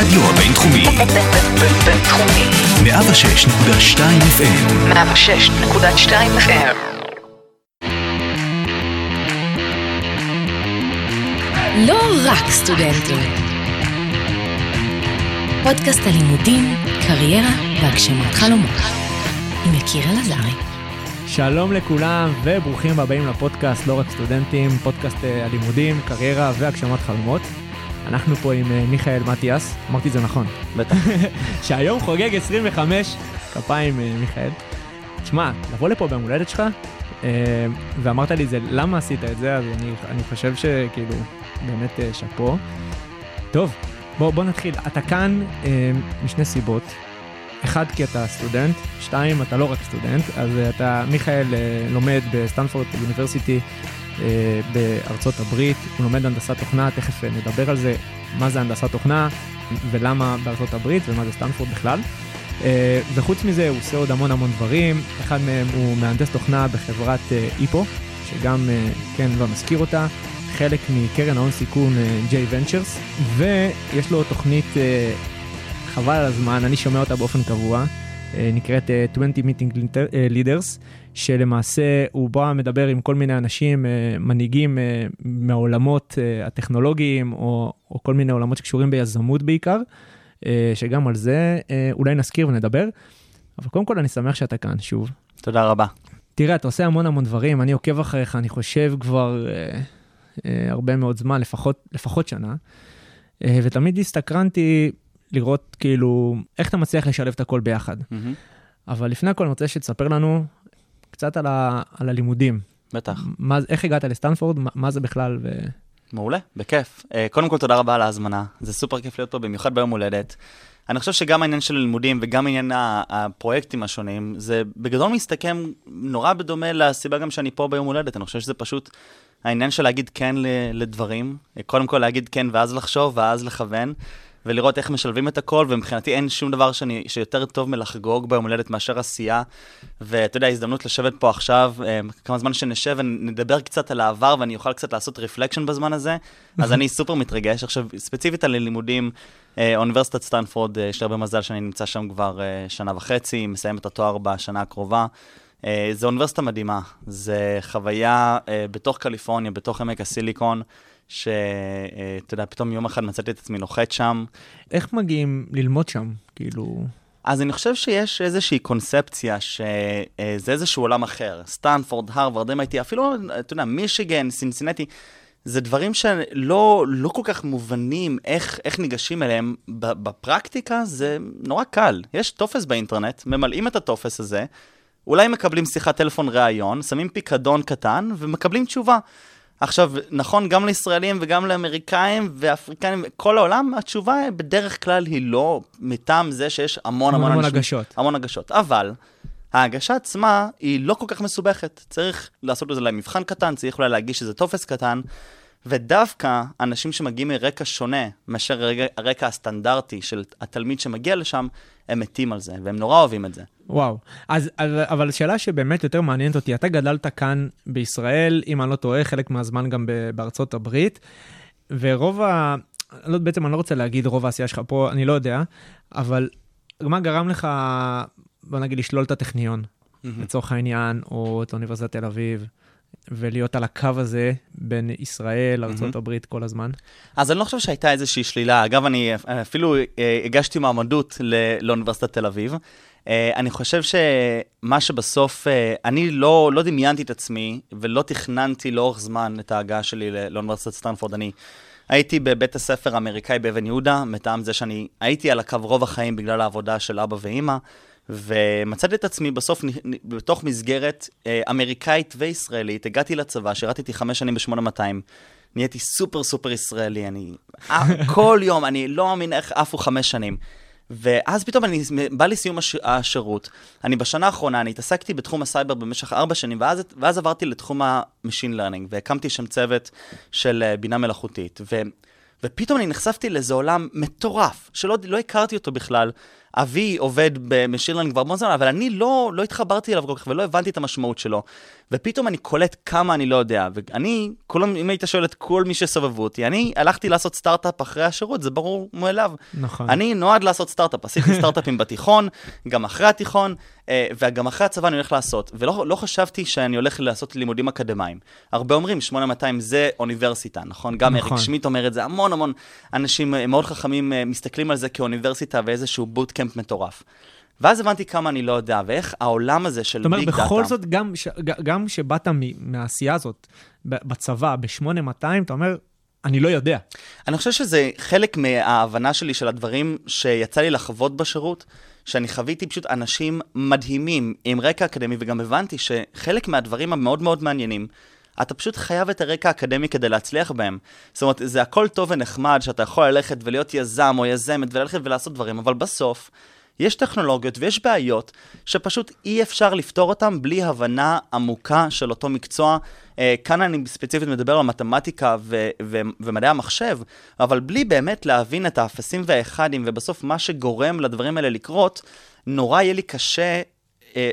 הרדיו הבינתחומי, בינתחומי. 106.2 FM, 106.2 FM. לא רק סטודנטים. פודקאסט הלימודים, קריירה והגשמת חלומות. עם יקיר אלעזרי. שלום לכולם וברוכים הבאים לפודקאסט לא רק סטודנטים, פודקאסט אה, הלימודים, קריירה והגשמת חלומות. אנחנו פה עם אה, מיכאל מטיאס, אמרתי את זה נכון. בטח. שהיום חוגג 25, כפיים אה, מיכאל. תשמע, לבוא לפה ביום הולדת שלך, אה, ואמרת לי זה, למה עשית את זה, אז אני, אני חושב שכאילו, באמת שאפו. טוב, בוא, בוא נתחיל. אתה כאן משני סיבות. אחד, כי אתה סטודנט, שתיים, אתה לא רק סטודנט, אז אתה, מיכאל לומד בסטנפורד University אה, בארצות הברית, הוא לומד הנדסת תוכנה, תכף אה, נדבר על זה, מה זה הנדסת תוכנה ולמה בארצות הברית ומה זה סטנפורד בכלל. אה, וחוץ מזה הוא עושה עוד המון המון דברים, אחד מהם הוא מהנדס תוכנה בחברת אה, איפו, שגם, אה, כן, נזכיר אותה, חלק מקרן ההון סיכון אה, J Ventures, ויש לו תוכנית, אה, חבל על הזמן, אני שומע אותה באופן קבוע, אה, נקראת אה, 20 Meeting Leader- אה, Leaders, שלמעשה הוא בא מדבר עם כל מיני אנשים, אה, מנהיגים אה, מהעולמות אה, הטכנולוגיים, או, או כל מיני עולמות שקשורים ביזמות בעיקר, אה, שגם על זה אה, אולי נזכיר ונדבר. אבל קודם כל אני שמח שאתה כאן שוב. תודה רבה. תראה, אתה עושה המון המון דברים, אני עוקב אחריך, אני חושב כבר אה, אה, הרבה מאוד זמן, לפחות, לפחות שנה, אה, ותמיד הסתקרנתי לראות כאילו איך אתה מצליח לשלב את הכל ביחד. מהמם. אבל לפני הכל אני רוצה שתספר לנו קצת על, ה, על הלימודים. בטח. מה, איך הגעת לסטנפורד, מה, מה זה בכלל, ו... מעולה, בכיף. אה, קודם כל, תודה רבה על ההזמנה. זה סופר כיף להיות פה, במיוחד ביום הולדת. אני חושב שגם העניין של הלימודים וגם עניין הפרויקטים השונים, זה בגדול מסתכם נורא בדומה לסיבה גם שאני פה ביום הולדת. אני חושב שזה פשוט העניין של להגיד כן לדברים. אה, קודם כל להגיד כן ואז לחשוב ואז לכוון. ולראות איך משלבים את הכל, ומבחינתי אין שום דבר שאני, שיותר טוב מלחגוג ביום הולדת מאשר עשייה. ואתה יודע, הזדמנות לשבת פה עכשיו, אה, כמה זמן שנשב ונדבר קצת על העבר, ואני אוכל קצת לעשות reflection בזמן הזה, אז אני סופר מתרגש. עכשיו, ספציפית על לימודים, אה, אוניברסיטת סטנפורד, אה, יש לי הרבה מזל שאני נמצא שם כבר אה, שנה וחצי, מסיים את התואר בשנה הקרובה. אה, זו אוניברסיטה מדהימה, זה חוויה אה, בתוך קליפורניה, בתוך עמק הסיליקון, שאתה יודע, פתאום יום אחד מצאתי את עצמי נוחת שם. איך מגיעים ללמוד שם? כאילו... אז אני חושב שיש איזושהי קונספציה שזה איזשהו עולם אחר. סטנפורד, הרווארד, MIT, אפילו, אתה יודע, מישיגן, סינסינטי, זה דברים שלא לא כל כך מובנים איך, איך ניגשים אליהם. בפרקטיקה זה נורא קל. יש טופס באינטרנט, ממלאים את הטופס הזה, אולי מקבלים שיחת טלפון ראיון, שמים פיקדון קטן ומקבלים תשובה. עכשיו, נכון גם לישראלים וגם לאמריקאים ואפריקאים, כל העולם, התשובה בדרך כלל היא לא מטעם זה שיש המון המון, המון אנשים- הגשות. המון הגשות. אבל ההגשה עצמה היא לא כל כך מסובכת. צריך לעשות לזה אולי מבחן קטן, צריך אולי להגיש איזה טופס קטן, ודווקא אנשים שמגיעים מרקע שונה מאשר הרקע, הרקע הסטנדרטי של התלמיד שמגיע לשם, הם מתים על זה, והם נורא אוהבים את זה. וואו. אז, אבל שאלה שבאמת יותר מעניינת אותי, אתה גדלת כאן בישראל, אם אני לא טועה, חלק מהזמן גם בארצות הברית, ורוב ה... לא, בעצם אני לא רוצה להגיד רוב העשייה שלך פה, אני לא יודע, אבל מה גרם לך, בוא נגיד, לשלול את הטכניון, לצורך העניין, או את אוניברסיטת תל אביב, ולהיות על הקו הזה בין ישראל לארצות הברית כל הזמן? אז אני לא חושב שהייתה איזושהי שלילה. אגב, אני אפילו אה, הגשתי מועמדות ל- לאוניברסיטת תל אביב. אה, אני חושב שמה שבסוף, אה, אני לא, לא דמיינתי את עצמי ולא תכננתי לאורך זמן את ההגעה שלי לאוניברסיטת סטנפורד. אני הייתי בבית הספר האמריקאי באבן יהודה, מטעם זה שאני הייתי על הקו רוב החיים בגלל העבודה של אבא ואימא. ומצאתי את עצמי בסוף בתוך מסגרת אה, אמריקאית וישראלית, הגעתי לצבא, שירתתי חמש שנים ב-8200, נהייתי super super ישראלי, אני... אה, כל יום, אני לא מאמין איך עפו חמש שנים. ואז פתאום אני, בא לי סיום הש, השירות. אני בשנה האחרונה, אני התעסקתי בתחום הסייבר במשך ארבע שנים, ואז, ואז עברתי לתחום ה-Machine Learning, והקמתי שם צוות של אה, בינה מלאכותית. ו, ופתאום אני נחשפתי לאיזה עולם מטורף, שלא לא הכרתי אותו בכלל. אבי עובד בשירלנד כבר המון זמן, אבל אני לא, לא התחברתי אליו כל כך ולא הבנתי את המשמעות שלו. ופתאום אני קולט כמה אני לא יודע. ואני, כולם, אם היית שואל את כל מי שסובבו אותי, אני הלכתי לעשות סטארט-אפ אחרי השירות, זה ברור מאליו. נכון. אני נועד לעשות סטארט-אפ, עשיתי סטארט-אפים בתיכון, גם אחרי התיכון, אה, וגם אחרי הצבא אני הולך לעשות. ולא לא חשבתי שאני הולך לעשות לימודים אקדמיים. הרבה אומרים, 8200 זה אוניברסיטה, נכון? גם נכון. אריק שמיט אומר את זה, המון המון אנשים אה, מאוד חכמים אה, מסתכלים על זה כאוניברסיטה ואיזשהו bootcamp מטורף. ואז הבנתי כמה אני לא יודע, ואיך העולם הזה של זאת אומרת, big data... בכל זאת, גם, ש, גם שבאת מהעשייה הזאת בצבא, ב-8200, אתה אומר, אני לא יודע. אני חושב שזה חלק מההבנה שלי של הדברים שיצא לי לחוות בשירות, שאני חוויתי פשוט אנשים מדהימים עם רקע אקדמי, וגם הבנתי שחלק מהדברים המאוד מאוד מעניינים, אתה פשוט חייב את הרקע האקדמי כדי להצליח בהם. זאת אומרת, זה הכל טוב ונחמד שאתה יכול ללכת ולהיות יזם או יזמת וללכת ולעשות דברים, אבל בסוף... יש טכנולוגיות ויש בעיות שפשוט אי אפשר לפתור אותן בלי הבנה עמוקה של אותו מקצוע. אה, כאן אני ספציפית מדבר על מתמטיקה ו- ו- ומדעי המחשב, אבל בלי באמת להבין את האפסים והאחדים, ובסוף מה שגורם לדברים האלה לקרות, נורא יהיה לי קשה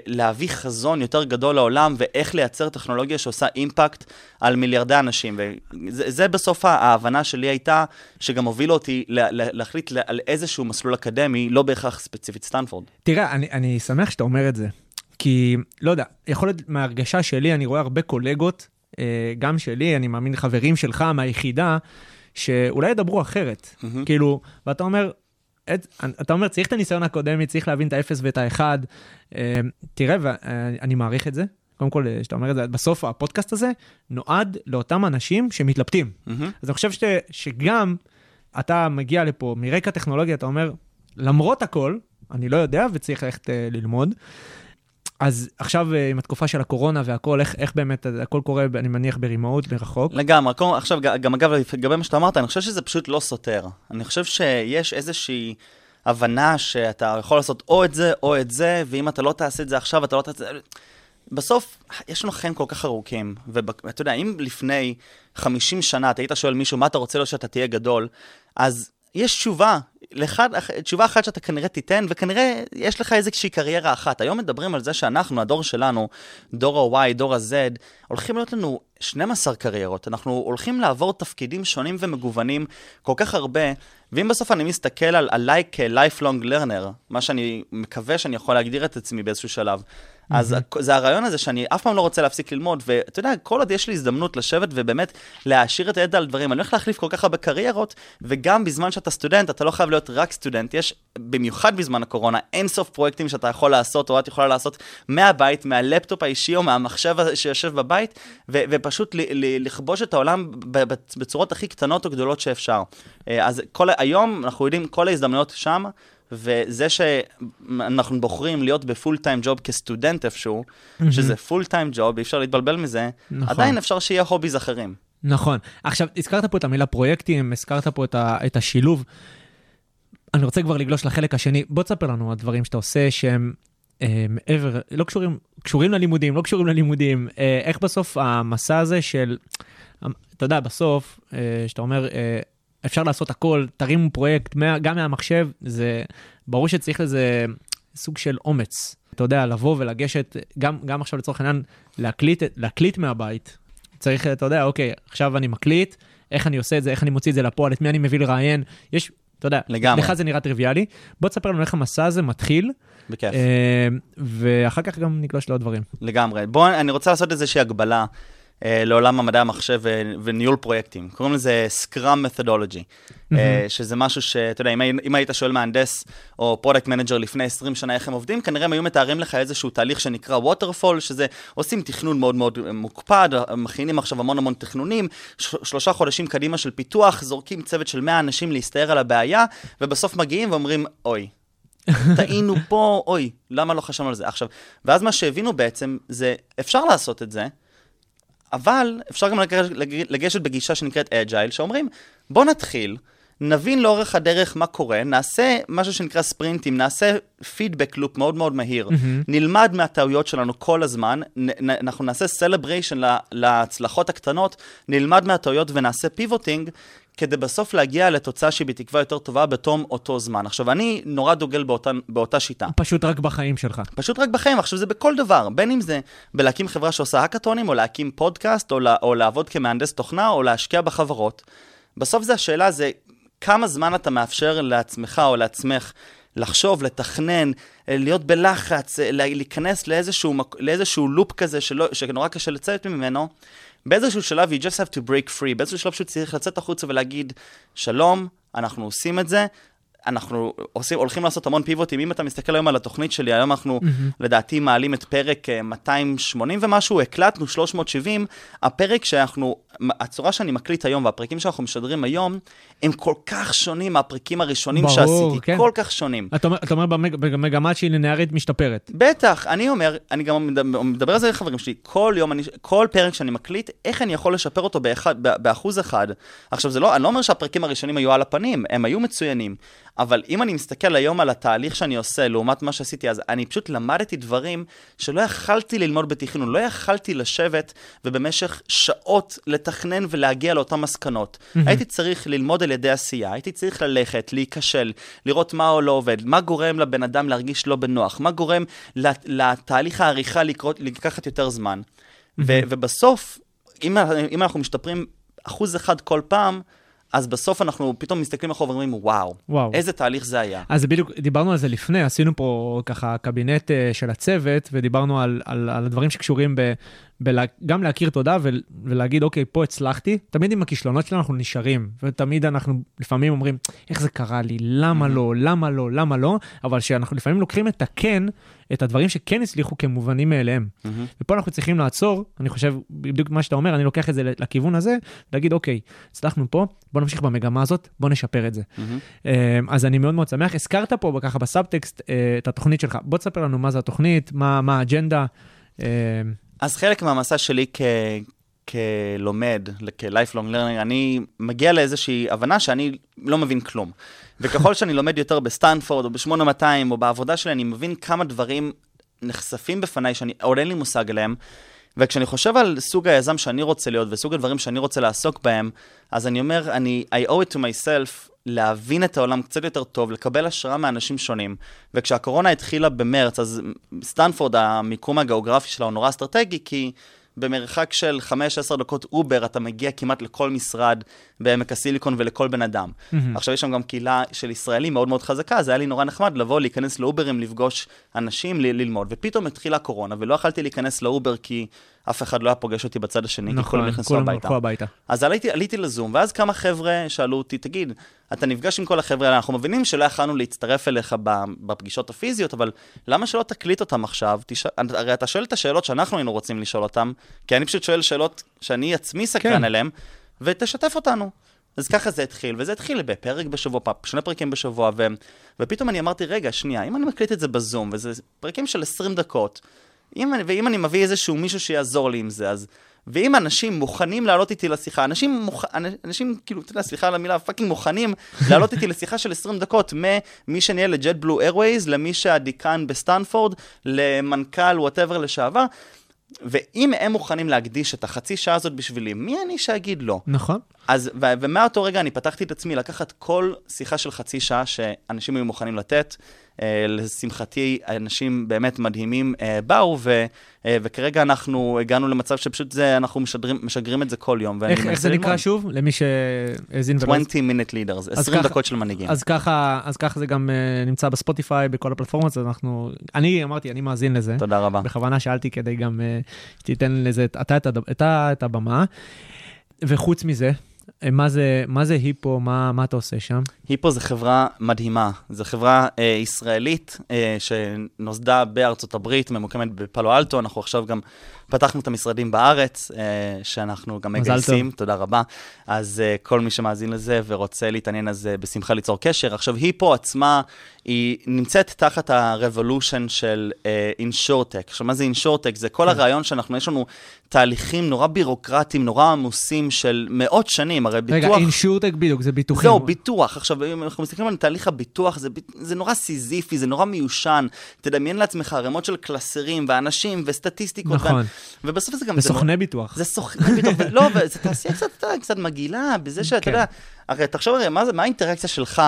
להביא חזון יותר גדול לעולם ואיך לייצר טכנולוגיה שעושה אימפקט על מיליארדי אנשים. וזה זה בסוף ההבנה שלי הייתה, שגם הובילה אותי לה, לה, להחליט לה- על איזשהו מסלול אקדמי, לא בהכרח ספציפית סטנפורד. תראה, אני, אני שמח שאתה אומר את זה, כי, לא יודע, יכול להיות מההרגשה שלי, אני רואה הרבה קולגות, אה, גם שלי, אני מאמין חברים שלך מהיחידה, שאולי ידברו אחרת. מהמם. כאילו, ואתה אומר, את, אתה אומר, צריך את הניסיון האקדמי, צריך להבין את האפס ואת האחד. אה, תראה, ואני מעריך את זה. קודם כל, אה, שאתה אומר את זה, בסוף הפודקאסט הזה נועד לאותם אנשים שמתלבטים. מהמם. אז אני חושב ש, שגם אתה מגיע לפה מרקע טכנולוגיה, אתה אומר, למרות הכל, אני לא יודע וצריך ללכת אה, ללמוד. אז עכשיו אה, עם התקופה של הקורונה והכל, איך, איך באמת הכל קורה, אני מניח ברימוט, מרחוק. לגמרי, עכשיו, גם אגב, לגבי מה שאתה אמרת, אני חושב שזה פשוט לא סותר. אני חושב שיש איזושהי הבנה שאתה יכול לעשות או את זה או את זה, ואם אתה לא תעשה את זה עכשיו, אתה לא תעשה את זה... בסוף, יש לנו חיים כל כך ארוכים, ואתה יודע, אם לפני 50 שנה אתה היית שואל מישהו, מה אתה רוצה לו שאתה תהיה גדול, אז יש תשובה, לאחד, תשובה אחת שאתה כנראה תיתן, וכנראה יש לך איזושהי קריירה אחת. היום מדברים על זה שאנחנו, הדור שלנו, דור ה-Y, דור ה-Z, הולכים להיות לנו 12 קריירות. אנחנו הולכים לעבור תפקידים שונים ומגוונים כל כך הרבה, ואם בסוף אני מסתכל על, עליי כ-lifelong learner, מה שאני מקווה שאני יכול להגדיר את עצמי באיזשהו שלב, אז זה הרעיון הזה שאני אף פעם לא רוצה להפסיק ללמוד, ואתה יודע, כל עוד יש לי הזדמנות לשבת ובאמת להעשיר את הידע על דברים, אני הולך להחליף כל כך הרבה קריירות, וגם בזמן שאתה סטודנט, אתה לא חייב להיות רק סטודנט, יש, במיוחד בזמן הקורונה, אין סוף פרויקטים שאתה יכול לעשות, או את יכולה לעשות מהבית, מהלפטופ האישי או מהמחשב שיושב בבית, ו- ופשוט ל- ל- לכבוש את העולם בצורות הכי קטנות או גדולות שאפשר. אה, אז כל, היום אנחנו יודעים, כל ההזדמנויות שם, וזה שאנחנו בוחרים להיות בפול טיים ג'וב כסטודנט איפשהו, שזה פול טיים ג'וב, אי אפשר להתבלבל מזה, נכון. עדיין אפשר שיהיה הוביז אחרים. נכון. עכשיו, הזכרת פה את המילה פרויקטים, הזכרת פה את, ה, את השילוב. אני רוצה כבר לגלוש לחלק השני. בוא תספר לנו על דברים שאתה עושה שהם אה, מעבר, לא קשורים, קשורים ללימודים, לא קשורים ללימודים. אה, איך בסוף המסע הזה של, אתה יודע, בסוף, אה, שאתה אומר, אה, אפשר לעשות הכל, תרימו פרויקט, מה, גם מהמחשב, זה ברור שצריך לזה סוג של אומץ. אתה יודע, לבוא ולגשת, גם, גם עכשיו לצורך העניין, להקליט, להקליט מהבית. צריך, אתה יודע, אוקיי, עכשיו אני מקליט, איך אני עושה את זה, איך אני מוציא את זה לפועל, את מי אני מביא לראיין. יש, אתה יודע, לגמרי. לך זה נראה טריוויאלי. בוא תספר לנו איך המסע הזה מתחיל, בכיף. אה, ואחר כך גם נגלוש לעוד דברים. לגמרי. בואו, אני רוצה לעשות איזושהי הגבלה לעולם המדעי המחשב וניהול פרויקטים. קוראים לזה Scrum Methodology, אה, שזה משהו שאתה יודע, אם, הי- אם היית שואל מהנדס או product manager לפני 20 שנה איך הם עובדים, כנראה הם היו מתארים לך איזשהו תהליך שנקרא waterfall, שזה עושים תכנון מאוד מאוד מוקפד, מכינים עכשיו המון המון תכנונים, שלושה חודשים קדימה של פיתוח, זורקים צוות של 100 אנשים להסתער על הבעיה, ובסוף מגיעים ואומרים, אוי, טעינו פה, אוי, למה לא חשבנו על זה? עכשיו, ואז מה שהבינו בעצם זה, אפשר לעשות את זה, אבל אפשר גם לגשת, בגישה שנקראת agile, שאומרים, בוא נתחיל, נבין לאורך הדרך מה קורה, נעשה משהו שנקרא sprintים, נעשה feedback loop מאוד מאוד מהיר, מהמם. נלמד מהטעויות שלנו כל הזמן, נ, נ, אנחנו נעשה celebration להצלחות הקטנות, נלמד מהטעויות ונעשה פיבוטינג, כדי בסוף להגיע לתוצאה שהיא בתקווה יותר טובה בתום אותו זמן. עכשיו, אני נורא דוגל באותה, באותה שיטה. פשוט רק בחיים שלך. פשוט רק בחיים, עכשיו זה בכל דבר, בין אם זה בלהקים חברה שעושה האקתונים, או להקים פודקאסט, או, לה, או לעבוד כמהנדס תוכנה, או להשקיע בחברות. בסוף זה השאלה זה כמה זמן אתה מאפשר לעצמך או לעצמך לחשוב, לתכנן, אה, להיות בלחץ, אה, לה- להיכנס לאיזשהו, לאיזשהו לופ כזה שלא, שנורא קשה לצאת ממנו. באיזשהו שלב you just have to break free, באיזשהו שלב פשוט צריך לצאת החוצה ולהגיד, שלום, אנחנו עושים את זה, אנחנו עושים, הולכים לעשות המון פיבוטים. אם אתה מסתכל היום על התוכנית שלי, היום אנחנו לדעתי מעלים את פרק אה, 280 ומשהו, הקלטנו 370. הפרק שאנחנו, הצורה שאני מקליט היום והפרקים שאנחנו משדרים היום, הם כל כך שונים מהפרקים הראשונים ברור, שעשיתי, כן. כל כך שונים. אתה אומר, אתה אומר במג, במגמה שהיא לינארית משתפרת. בטח, אני אומר, אני גם מדבר, על זה לחברים שלי, כל יום, אני, כל פרק שאני מקליט, איך אני יכול לשפר אותו באחד, באחוז אחד. עכשיו, זה לא, אני לא אומר שהפרקים הראשונים היו על הפנים, הם היו מצוינים, אבל אם אני מסתכל היום על התהליך שאני עושה, לעומת מה שעשיתי אז, אני פשוט למדתי דברים שלא יכלתי ללמוד בתכנון, לא יכלתי לשבת ובמשך שעות לתכנן ולהגיע לאותן מסקנות. הייתי צריך ללמוד על ידי עשייה, הייתי צריך ללכת, להיכשל, לראות מה לא עובד, מה גורם לבן אדם להרגיש לא בנוח, מה גורם לת- לתהליך העריכה לקרות, לקחת יותר זמן. ו- ובסוף, אם, אם אנחנו משתפרים אחוז אחד כל פעם, אז בסוף אנחנו פתאום מסתכלים אחורה ואומרים, וואו, וואו. איזה תהליך זה היה. אז בדיוק, דיברנו על זה לפני, עשינו פה ככה קבינט אה, של הצוות, ודיברנו על, על, על הדברים שקשורים ב, בלה, גם להכיר תודה ול, ולהגיד, אוקיי, פה הצלחתי. תמיד עם הכישלונות שלנו אנחנו נשארים, ותמיד אנחנו לפעמים אומרים, איך זה קרה לי, למה לא, למה לא, למה לא, אבל שאנחנו לפעמים לוקחים את הכן, את הדברים שכן הצליחו כמובנים מאליהם. ופה אנחנו צריכים לעצור, אני חושב, בדיוק מה שאתה אומר, אני לוקח את זה לכיוון הזה, להגיד, אוקיי, הצלחנו פה, בוא נמשיך במגמה הזאת, בוא נשפר את זה. אה, אז אני מאוד מאוד שמח. הזכרת פה ככה בסאבטקסט אה, את התוכנית שלך. בוא תספר לנו מה זה התוכנית, מה מה האג'נדה. אז חלק מהמסע שלי כ... כלומד, כ-lifelong learner, אני מגיע לאיזושהי הבנה שאני לא מבין כלום. וככל שאני לומד יותר בסטנפורד או ב-8200 או בעבודה שלי, אני מבין כמה דברים נחשפים בפניי שאני עוד אין לי מושג עליהם. וכשאני חושב על סוג היזם שאני רוצה להיות וסוג הדברים שאני רוצה לעסוק בהם, אז אני אומר, אני, I owe it to myself להבין את העולם קצת יותר טוב, לקבל השראה מאנשים שונים. וכשהקורונה התחילה במרץ, אז סטנפורד, המיקום הגיאוגרפי שלה הוא נורא אסטרטגי, כי במרחק של 5-10 דקות אובר אתה מגיע כמעט לכל משרד בעמק הסיליקון ולכל בן אדם. עכשיו יש שם גם קהילה של ישראלים מאוד מאוד חזקה, אז היה לי נורא נחמד לבוא, להיכנס לאוברים, לפגוש אנשים, ל- ללמוד. ופתאום התחילה קורונה, ולא יכלתי להיכנס לאובר כי אף אחד לא היה פוגש אותי בצד השני, כי כולם נכנסו נכון, כולם הביתה. הלכו הביתה. אז עליתי, עליתי לזום, ואז כמה חבר'ה שאלו אותי, תגיד, אתה נפגש עם כל החבר'ה האלה, אנחנו מבינים שלא יכלנו להצטרף אליך בפגישות הפיזיות, אבל למה שלא תקליט אותם עכשיו? תש... הרי אתה שואל את השאלות שאנחנו היינו רוצים לשאול אותם, כי אני פשוט שואל שאלות שאני עצמי סקרן כן. אליהן, ותשתף אותנו. אז ככה זה התחיל, וזה התחיל בפרק בשבוע, שני פרקים בשבוע, ו... ופתאום אני אמרתי, רגע, שנייה, אם אני מקליט את זה בזום, וזה פרקים של 20 דקות, אם אני, ואם אני מביא איזשהו מישהו שיעזור לי עם זה, אז... ואם אנשים מוכנים לעלות איתי לשיחה, אנשים, מוכ... אנשים כאילו, אתה יודע, סליחה על המילה, פאקינג מוכנים לעלות איתי לשיחה של 20 דקות, ממי שניהל ל JetBlue Airways, למי שהדיקן בסטנפורד, למנכ"ל וואטאבר לשעבר, ואם הם מוכנים להקדיש את החצי שעה הזאת בשבילי, מי אני שאגיד לא? נכון. אז, ו- ומאותו רגע אני פתחתי את עצמי לקחת כל שיחה של חצי שעה שאנשים היו מוכנים לתת. אה, לשמחתי, אנשים באמת מדהימים אה, באו, ו, אה, וכרגע אנחנו הגענו למצב שפשוט זה, אנחנו משדרים, משגרים את זה כל יום. איך, איך זה נקרא ללמוד. שוב? למי שהאזין ולא... 20 minute leaders, 20 ככה- דקות של מנהיגים. אז ככה, אז ככה זה גם נמצא בספוטיפיי, בכל הפלטפורמות, אז אנחנו... אני אמרתי, אני מאזין לזה. תודה רבה. בכוונה שאלתי כדי גם שתיתן לזה, את- אתה את, הבמה. וחוץ מזה, מה זה, מה זה היפו, מה, מה אתה עושה שם? היפו זו חברה מדהימה. זו חברה אה, ישראלית אה, שנוסדה בארצות הברית, ממוקמת בפאלו אלטו. אנחנו עכשיו גם פתחנו את המשרדים בארץ, אה, שאנחנו גם מגייסים, תודה רבה. אז אה, כל מי שמאזין לזה ורוצה להתעניין, אז אה, בשמחה ליצור קשר. עכשיו, היפו עצמה, היא נמצאת תחת ה-revolution של אה, אינשורטק. עכשיו, מה זה אינשורטק? זה כל הרעיון שאנחנו, יש לנו תהליכים נורא בירוקרטיים, נורא עמוסים של מאות שנים, הרי ביטוח... רגע, אינשורטק בדיוק, זה ביטוחים. זהו, ביטוח. עכשיו, אם אנחנו מסתכלים על תהליך הביטוח, זה, זה נורא סיזיפי, זה נורא מיושן. תדמיין לעצמך ערימות של קלסרים ואנשים וסטטיסטיקות. נכון. ו... ובסוף זה גם... זה זה ביטוח. זה סוכני ביטוח, ו- לא, וזו תעשייה קצת, יודע, קצת מגעילה, בזה שאתה כן. יודע, הרי תחשוב הרי, מה, זה- מה האינטראקציה שלך,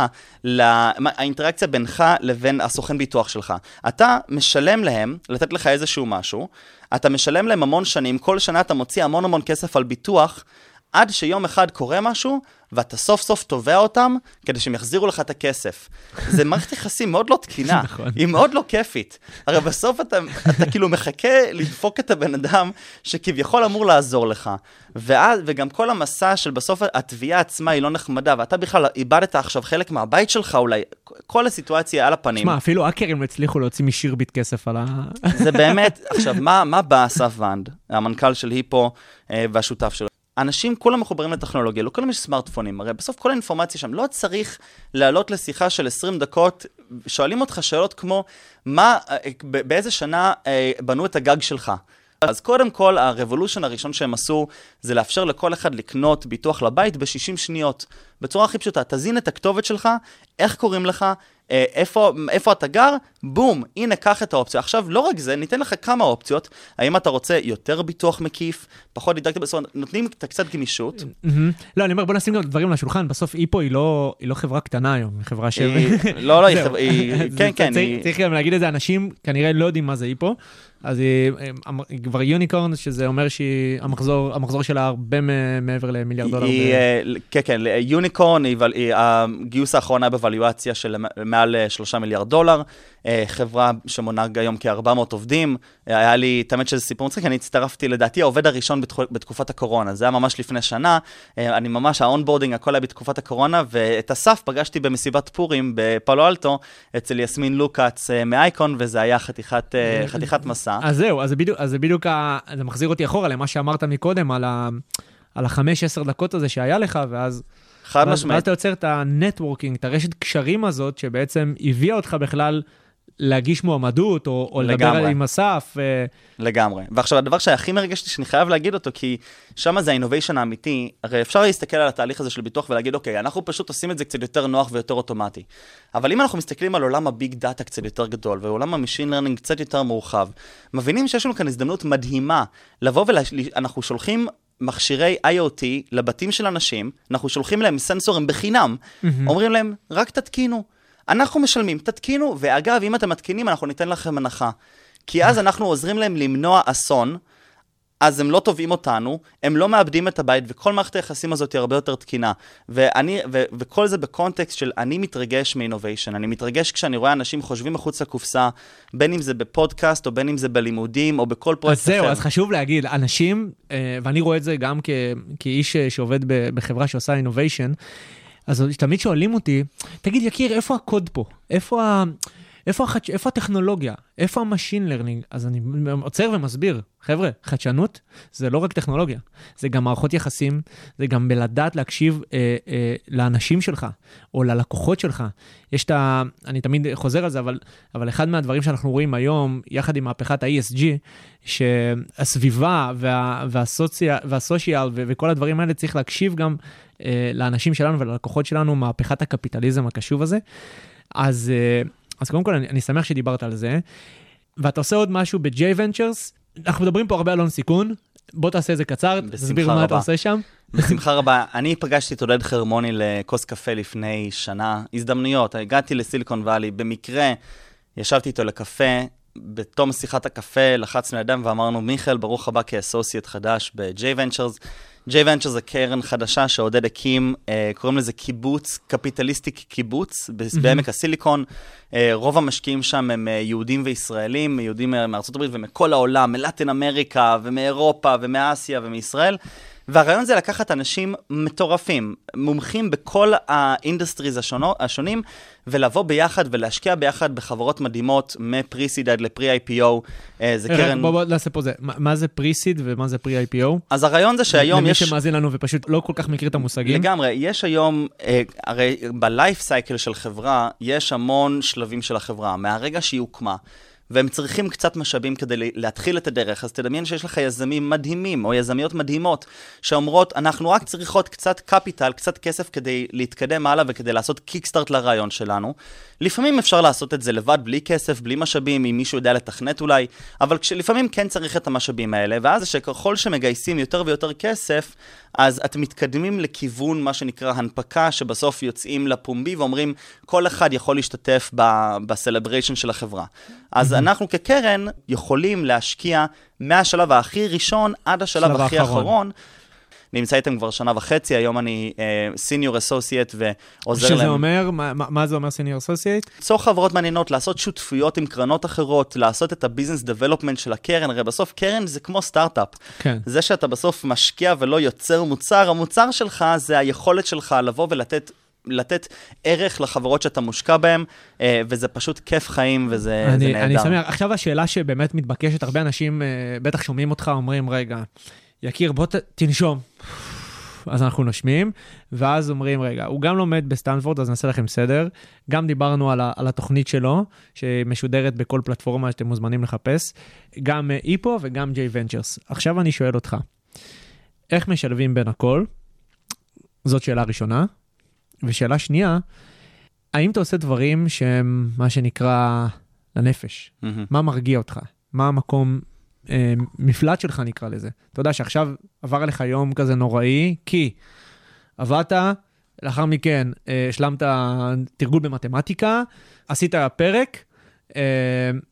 ל, מה, האינטראקציה בינך לבין הסוכן ביטוח שלך. אתה משלם להם לתת לך איזשהו משהו, אתה משלם להם המון שנים, כל שנה אתה מוציא המון המון כסף על ביטוח, עד שיום אחד קורה משהו, ואתה סוף סוף תובע אותם, כדי שהם יחזירו לך את הכסף. זה מערכת יחסים מאוד לא תקינה, נכון. היא מאוד לא כיפית. הרי בסוף אתה, אתה כאילו מחכה לדפוק את הבן אדם שכביכול אמור לעזור לך. ואז, וגם כל המסע של בסוף התביעה עצמה היא לא נחמדה, ואתה בכלל איבדת עכשיו חלק מהבית שלך אולי, כל הסיטואציה על הפנים. שמע, אפילו האקרים הצליחו להוציא משירביט כסף על ה... זה באמת, עכשיו, מה, מה בא אסף ואנד, המנכ"ל של היפו אה, והשותף שלו? אנשים כולם מחוברים לטכנולוגיה, לא כולם יש סמארטפונים, הרי בסוף כל האינפורמציה שם, לא צריך לעלות לשיחה של 20 דקות, שואלים אותך שאלות כמו, מה, אה, באיזה שנה אה, בנו את הגג שלך? אז קודם כל, הרבולושן הראשון שהם עשו, זה לאפשר לכל אחד לקנות ביטוח לבית ב-60 שניות. בצורה הכי פשוטה, תזין את הכתובת שלך, איך קוראים לך, איפה, איפה אתה גר, בום, הנה, קח את האופציה. עכשיו, לא רק זה, ניתן לך כמה אופציות. האם אתה רוצה יותר ביטוח מקיף, פחות דידקטי, בסוף נותנים את קצת גמישות. לא, אני אומר, בוא נשים גם דברים על השולחן, בסוף איפו היא לא היא לא חברה קטנה היום, היא חברה ש... לא, לא, היא כן, כן, צריך גם להגיד את זה, אנשים כנראה לא יודעים מה זה איפו, אז היא אמ- היא כבר unicorn, שזה אומר שהמחזור המחזור שלה הרבה מעבר למיליארד דולר. היא, ב- אה, כן, כן, unicorn, היא היא- הגיוס האחרון היה בוואליואציה של מעל אה, שלושה מיליארד דולר. אה, חברה שמונה היום כ-400 עובדים. אה, היה לי, האמת שזה סיפור מצחיק, אני הצטרפתי לדעתי העובד הראשון בתחו- בתקופת הקורונה. זה היה ממש לפני שנה. אה, אני ממש, ה onboarding, הכל היה בתקופת הקורונה, ואת אסף פגשתי במסיבת פורים בפאלו אלטו, אצל יסמין לוקאץ מאייקון, וזה היה חתיכת, חתיכת מסע. אז זהו, אז זה בדיוק, אז זה בדיוק. זה מחזיר אותי אחורה למה שאמרת מקודם, על ה... על החמש, עשר דקות הזה שהיה לך, ואז... חד ואז, ואז משמעית. אתה יוצר את ה networking, את הרשת קשרים הזאת, שבעצם הביאה אותך בכלל להגיש מועמדות, או, או לדבר לגמרי. עם אסף. אה, לגמרי. ועכשיו, הדבר שהכי מרגש אותי, שאני חייב להגיד אותו, כי שם זה ה innovation האמיתי, הרי אפשר להסתכל על התהליך הזה של ביטוח ולהגיד, אוקיי, אנחנו פשוט עושים את זה קצת יותר נוח ויותר אוטומטי. אבל אם אנחנו מסתכלים על עולם ה big data קצת יותר גדול, ועולם ה machine learning קצת יותר מורחב, מבינים שיש לנו כאן הזדמנות מדהימה לבוא ואנחנו שולחים מכשירי IoT לבתים של אנשים, אנחנו שולחים להם סנסורים בחינם, אומרים להם, רק תתקינו. אנחנו משלמים, תתקינו, ואגב, אם אתם מתקינים, אנחנו ניתן לכם הנחה. כי אז אנחנו עוזרים להם למנוע אסון, אז הם לא תובעים אותנו, הם לא מאבדים את הבית, וכל מערכת היחסים הזאת היא הרבה יותר תקינה. ואני, ו, וכל זה בקונטקסט של אני מתרגש מ innovation, אני מתרגש כשאני רואה אנשים חושבים מחוץ לקופסה, בין אם זה בפודקאסט, או בין אם זה בלימודים, או בכל פרויקט אז זהו, אחר. אז חשוב להגיד, אנשים, אה, ואני רואה את זה גם כ, כאיש אה, שעובד בחברה שעושה innovation, אז תמיד שואלים אותי, תגיד, יקיר, איפה הקוד פה? איפה, ה, איפה, החדש, איפה הטכנולוגיה? איפה ה machine learning? אז אני עוצר ומסביר, חבר'ה, חדשנות זה לא רק טכנולוגיה, זה גם מערכות יחסים, זה גם בלדעת להקשיב אה, אה, לאנשים שלך, או ללקוחות שלך. יש את ה... אני תמיד חוזר על זה, אבל, אבל אחד מהדברים שאנחנו רואים היום, יחד עם מהפכת ה-ESG, שהסביבה וה, והסוציה, והסושיאל ו- וכל הדברים האלה צריך להקשיב גם לאנשים שלנו וללקוחות שלנו, מהפכת הקפיטליזם הקשוב הזה. אז, אה, אז קודם כל, אני, אני שמח שדיברת על זה. ואתה עושה עוד משהו ב-J Ventures, אנחנו מדברים פה הרבה על הון סיכון, בוא תעשה את זה קצר, תסביר מה. אתה עושה שם. בשמחה רבה. אני פגשתי את עודד חרמוני לכוס קפה לפני שנה. הזדמנויות, הגעתי לסיליקון וואלי, במקרה ישבתי איתו לקפה, בתום שיחת הקפה לחצנו ידיים ואמרנו, מיכאל, ברוך הבא כאסוסייט חדש ב-J Ventures. J Ventures זה קרן חדשה שעודד הקים, אה, קוראים לזה קיבוץ, קפיטליסטי קיבוץ, בעמק הסיליקון. אה, רוב המשקיעים שם הם אה, יהודים וישראלים, יהודים מארצות הברית ומכל העולם, מ Latin America ומאירופה ומאסיה ומישראל. והרעיון זה לקחת אנשים מטורפים, מומחים בכל ה industries השונו, השונים, ולבוא ביחד ולהשקיע ביחד בחברות מדהימות, מ pre-seed עד ל pre-IPO. אה, זה קרן... בוא, בוא נעשה פה זה. מה, מה זה pre-seed ומה זה pre-IPO? אז הרעיון זה שהיום למי יש... שמאזין לנו ופשוט לא כל כך מכיר את המושגים. לגמרי, יש היום, אה, הרי בלייף סייקל של חברה, יש המון שלבים של החברה, מהרגע שהיא הוקמה. והם צריכים קצת משאבים כדי להתחיל את הדרך, אז תדמיין שיש לך יזמים מדהימים, או יזמיות מדהימות, שאומרות, אנחנו רק צריכות קצת קפיטל, קצת כסף כדי להתקדם הלאה וכדי לעשות קיקסטארט לרעיון שלנו. לפעמים אפשר לעשות את זה לבד, בלי כסף, בלי משאבים, אם מישהו יודע לתכנת אולי, אבל כשלפעמים כן צריך את המשאבים האלה, ואז שככל שמגייסים יותר ויותר כסף, אז אתם מתקדמים לכיוון מה שנקרא הנפקה, שבסוף יוצאים לפומבי ואומרים, כל אחד יכול להשתתף ב celebration של החברה. אז אנחנו כקרן יכולים להשקיע מהשלב הכי ראשון עד השלב שלב הכי האחרון. אחרון. נמצא איתם כבר שנה וחצי, היום אני senior associate ועוזר שזה להם. אומר, מה, מה- זה אומר senior associate? ליצור חברות מעניינות, לעשות שותפויות עם קרנות אחרות, לעשות את ה business development של הקרן, הרי בסוף קרן זה כמו סטארט-אפ. כן. זה שאתה בסוף משקיע ולא יוצר מוצר, המוצר שלך זה היכולת שלך לבוא ולתת... לתת ערך לחברות שאתה מושקע בהן, אה, וזה פשוט כיף חיים וזה זה אני, נהדר. אני שמח. עכשיו השאלה שבאמת מתבקשת, הרבה אנשים אה, בטח שומעים אותך, אומרים, רגע, יקיר, בוא ת, תנשום. אז אנחנו נושמים, ואז אומרים, רגע, הוא גם לומד בסטנפורד, אז נעשה לכם סדר. גם דיברנו על, ה, על התוכנית שלו, שמשודרת בכל פלטפורמה שאתם מוזמנים לחפש, גם אה, איפו וגם ג'יי ונצ'רס. עכשיו אני שואל אותך, איך משלבים בין הכל? זאת שאלה ראשונה. ושאלה שנייה, האם אתה עושה דברים שהם מה שנקרא לנפש? מהמם. מה מרגיע אותך? מה המקום, אה, מפלט שלך נקרא לזה? אתה יודע שעכשיו עבר עליך יום כזה נוראי, כי עבדת, לאחר מכן אה, השלמת תרגול במתמטיקה, עשית פרק, אה,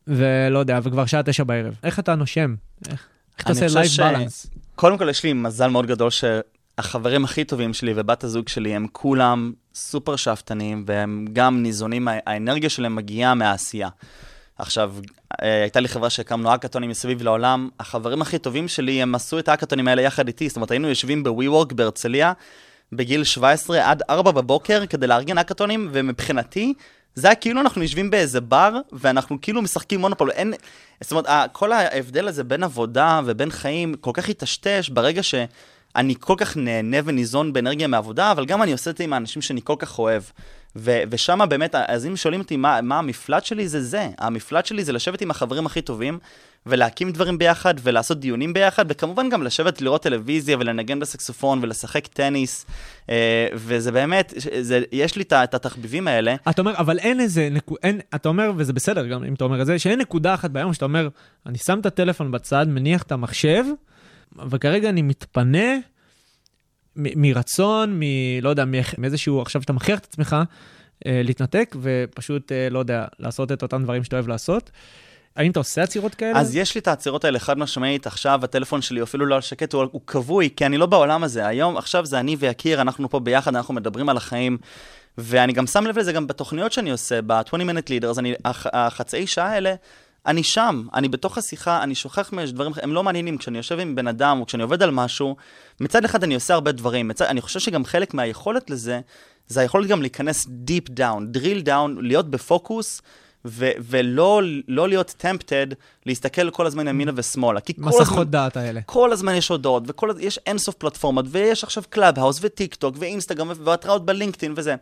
ולא יודע, וכבר שעה תשע בערב. איך אתה נושם? איך, איך אתה עושה לייף ש- בלנס? קודם כל, יש לי מזל מאוד גדול שהחברים הכי טובים שלי ובת הזוג שלי הם כולם סופר שאפתנים, והם גם ניזונים, האנרגיה שלהם מגיעה מהעשייה. עכשיו, אה, הייתה לי חברה שהקמנו האקתונים מסביב לעולם, החברים הכי טובים שלי, הם עשו את האקתונים האלה יחד איתי, זאת אומרת, היינו יושבים ב-WeWork בהרצליה, בגיל 17 עד 4 בבוקר, כדי לארגן האקתונים, ומבחינתי, זה היה כאילו אנחנו יושבים באיזה בר, ואנחנו כאילו משחקים מונופול. אין, זאת אומרת, כל ההבדל הזה בין עבודה ובין חיים כל כך היטשטש ברגע שאני כל כך נהנה וניזון באנרגיה מעבודה, אבל גם אני עושה את זה עם האנשים שאני כל כך אוהב. ו- ושם באמת, אז אם שואלים אותי מה, מה המפלט שלי, זה זה. המפלט שלי זה לשבת עם החברים הכי טובים, ולהקים דברים ביחד, ולעשות דיונים ביחד, וכמובן גם לשבת לראות טלוויזיה, ולנגן בסקסופון, ולשחק טניס, אה, וזה באמת, זה, יש לי את התחביבים האלה. אתה אומר, אבל אין איזה, נקו, אין, אתה אומר, וזה בסדר גם אם אתה אומר את זה, שאין נקודה אחת ביום שאתה אומר, אני שם את הטלפון בצד, מניח את המחשב, וכרגע אני מתפנה מרצון, מ... לא יודע, מאיזשהו, עכשיו שאתה מכריח את עצמך, אה, להתנתק, ופשוט, אה, לא יודע, לעשות את אותם דברים שאתה אוהב לעשות. האם אתה עושה עצירות כאלה? אז יש לי את העצירות האלה חד משמעית, עכשיו הטלפון שלי אפילו לא על שקט, הוא, הוא כבוי, כי אני לא בעולם הזה. היום, עכשיו זה אני ויקיר, אנחנו פה ביחד, אנחנו מדברים על החיים, ואני גם שם לב לזה גם בתוכניות שאני עושה, ב-20 minute leaders, אני, הח, החצאי שעה האלה, אני שם, אני בתוך השיחה, אני שוכח מאיזה דברים, הם לא מעניינים. כשאני יושב עם בן אדם, או כשאני עובד על משהו, מצד אחד אני עושה הרבה דברים, מצד, אני חושב שגם חלק מהיכולת לזה, זה היכולת גם להיכנס deep down, drill down, להיות בפוקוס, ו- ולא לא להיות tempted להסתכל כל הזמן ימינה ושמאלה. כי כל הזמן, מסיחות דעת האלה. כל הזמן יש הודעות, ויש אינסוף פלטפורמות, ויש עכשיו Clubhouse וטיק טוק ואינסטגרם והתראות בלינקדאין וזה.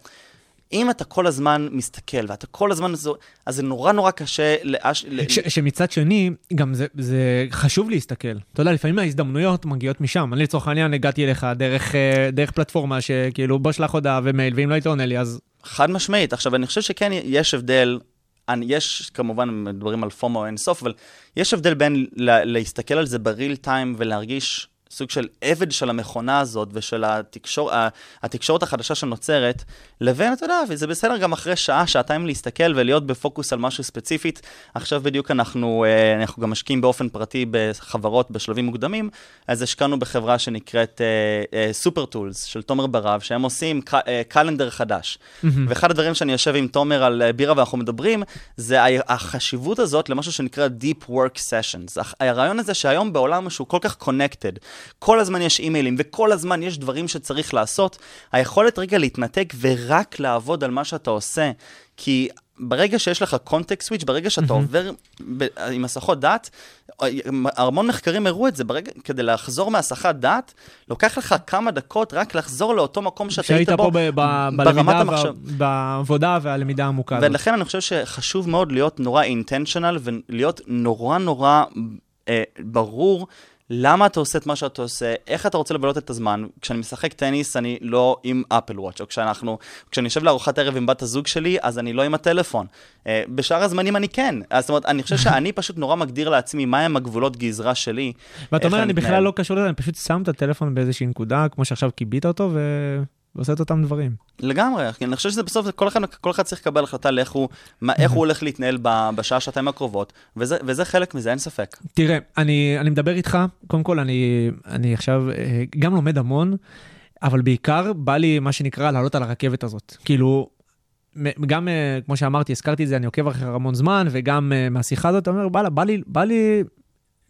אם אתה כל הזמן מסתכל ואתה כל הזמן, זו, אז זה נורא נורא קשה לאש... ל- ש- שמצד שני, גם זה, זה חשוב להסתכל. אתה יודע, לפעמים ההזדמנויות מגיעות משם. אני לצורך העניין הגעתי אליך דרך, אה, דרך פלטפורמה שכאילו בוא שלח הודעה ומייל, ואם לא היית עונה לי אז... חד משמעית. עכשיו, אני חושב שכן יש הבדל, אני, יש כמובן מדברים על פומו אין סוף, אבל יש הבדל בין לה, להסתכל על זה בריל טיים ולהרגיש סוג של עבד של המכונה הזאת ושל התקשור, התקשורת החדשה שנוצרת, לבין, אתה יודע, וזה בסדר גם אחרי שעה, שעתיים להסתכל ולהיות בפוקוס על משהו ספציפית. עכשיו בדיוק אנחנו, אה, אנחנו גם משקיעים באופן פרטי בחברות בשלבים מוקדמים, אז השקענו בחברה שנקראת סופר טולס של תומר ברב, שהם עושים ק- אה, קלנדר חדש. ואחד הדברים שאני יושב עם תומר על אה, בירה ואנחנו מדברים, זה החשיבות הזאת למשהו שנקרא Deep Work Sessions. הרעיון הזה שהיום בעולם שהוא כל כך connected, כל הזמן יש אימיילים, וכל הזמן יש דברים שצריך לעשות, היכולת רגע להתנתק ורק לעבוד על מה שאתה עושה, כי ברגע שיש לך קונטקסט סוויץ', ברגע שאתה עובר ב- עם הסחות דעת, המון מחקרים הראו את זה, ברגע, כדי לחזור מהסחת דעת, לוקח לך כמה דקות רק לחזור לאותו מקום שאתה היית בו, ב- ב- ברמת המחשב. בעבודה והלמידה העמוקה הזאת. ולכן אני חושב שחשוב מאוד להיות נורא אינטנשיונל ולהיות נורא נורא אה, ברור למה אתה עושה את מה שאתה עושה, איך אתה רוצה לבלות את הזמן. כשאני משחק טניס, אני לא עם אפל וואץ', או כשאנחנו, כשאני יושב לארוחת ערב עם בת הזוג שלי, אז אני לא עם הטלפון. אה, בשאר הזמנים אני כן. אז זאת אומרת, אני חושב שאני פשוט נורא מגדיר לעצמי מהם הגבולות גזרה שלי. ואתה אומר, אני אני בכלל מתנהל." לא קשור לזה, אני פשוט שם את הטלפון באיזושהי נקודה, כמו שעכשיו כיבית אותו, ו- ועושה את אותם דברים. לגמרי, אני חושב שזה בסוף, כל אחד, כל אחד צריך לקבל החלטה לאיך הוא, מה, איך הוא הולך להתנהל בשעה, שעתיים הקרובות, וזה, וזה חלק מזה, אין ספק. תראה, אני, אני מדבר איתך, קודם כל, אני, אני עכשיו אה, גם לומד המון, אבל בעיקר בא לי, מה שנקרא, לעלות על הרכבת הזאת. כאילו, גם, אה, כמו שאמרתי, הזכרתי את זה, אני עוקב אחרי המון זמן, וגם אה, מהשיחה הזאת, אני אומר, בא, בא לי, בא לי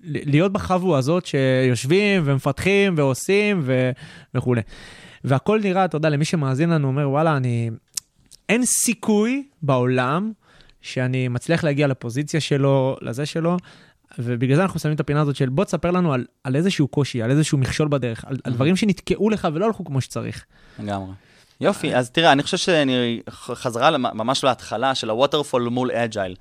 להיות בחבו הזאת שיושבים ומפתחים ועושים ו- וכולי. והכל נראה, אתה יודע, למי שמאזין לנו, אומר, וואלה, אני... אין סיכוי בעולם שאני מצליח להגיע לפוזיציה שלו, לזה שלו, ובגלל זה אנחנו שמים את הפינה הזאת של בוא תספר לנו על, על איזשהו קושי, על איזשהו מכשול בדרך, על, על דברים שנתקעו לך ולא הלכו כמו שצריך. לגמרי. יופי, אז תראה, אני חושב שאני חזרה ממש להתחלה של ה waterfall מול agile.